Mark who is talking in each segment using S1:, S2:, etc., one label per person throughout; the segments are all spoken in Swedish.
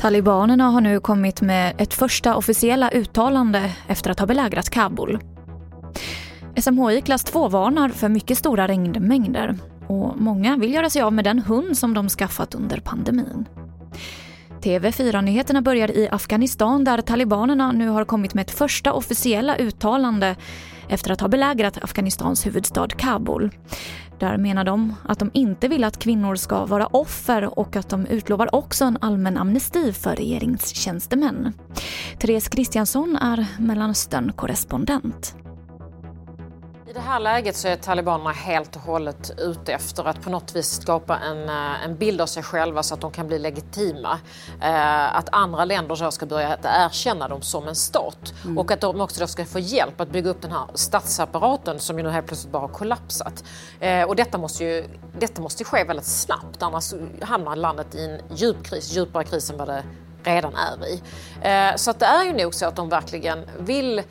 S1: Talibanerna har nu kommit med ett första officiella uttalande efter att ha belägrat Kabul. SMHI klass 2 varnar för mycket stora regnmängder och många vill göra sig av med den hund som de skaffat under pandemin. TV4-nyheterna börjar i Afghanistan där talibanerna nu har kommit med ett första officiella uttalande efter att ha belägrat Afghanistans huvudstad Kabul. Där menar de att de inte vill att kvinnor ska vara offer och att de utlovar också en allmän amnesti för regeringstjänstemän. Therese Kristiansson är Mellanöstern-korrespondent.
S2: I det här läget så är talibanerna helt och hållet ute efter att på något vis skapa en, eh, en bild av sig själva så att de kan bli legitima. Eh, att andra länder så ska börja att erkänna dem som en stat mm. och att de också ska få hjälp att bygga upp den här statsapparaten som ju nu helt plötsligt bara har kollapsat. Eh, och detta måste ju detta måste ske väldigt snabbt annars hamnar landet i en djup kris, djupare kris än vad det redan är i. Eh, så att det är ju nog så att de verkligen vill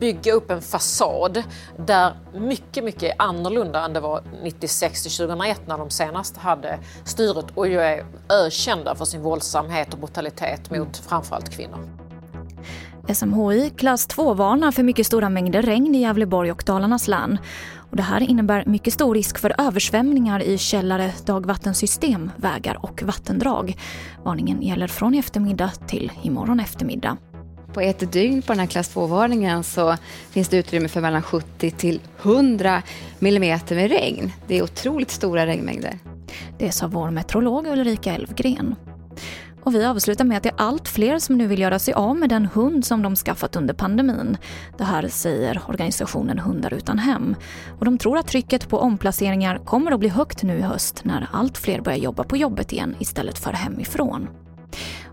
S2: bygga upp en fasad där mycket, mycket annorlunda än det var 96 till 2001 när de senast hade styret och ju är ökända för sin våldsamhet och brutalitet mot mm. framförallt kvinnor.
S1: SMHI klass 2 varnar för mycket stora mängder regn i Gävleborg och Dalarnas län. Och det här innebär mycket stor risk för översvämningar i källare, dagvattensystem, vägar och vattendrag. Varningen gäller från i eftermiddag till imorgon eftermiddag.
S3: På ett dygn på den här klass 2-varningen så finns det utrymme för mellan 70 till 100 millimeter med regn. Det är otroligt stora regnmängder.
S1: Det sa vår meteorolog Ulrika Elfgren. Och vi avslutar med att det är allt fler som nu vill göra sig av med den hund som de skaffat under pandemin. Det här säger organisationen Hundar utan hem. Och de tror att trycket på omplaceringar kommer att bli högt nu i höst när allt fler börjar jobba på jobbet igen istället för hemifrån.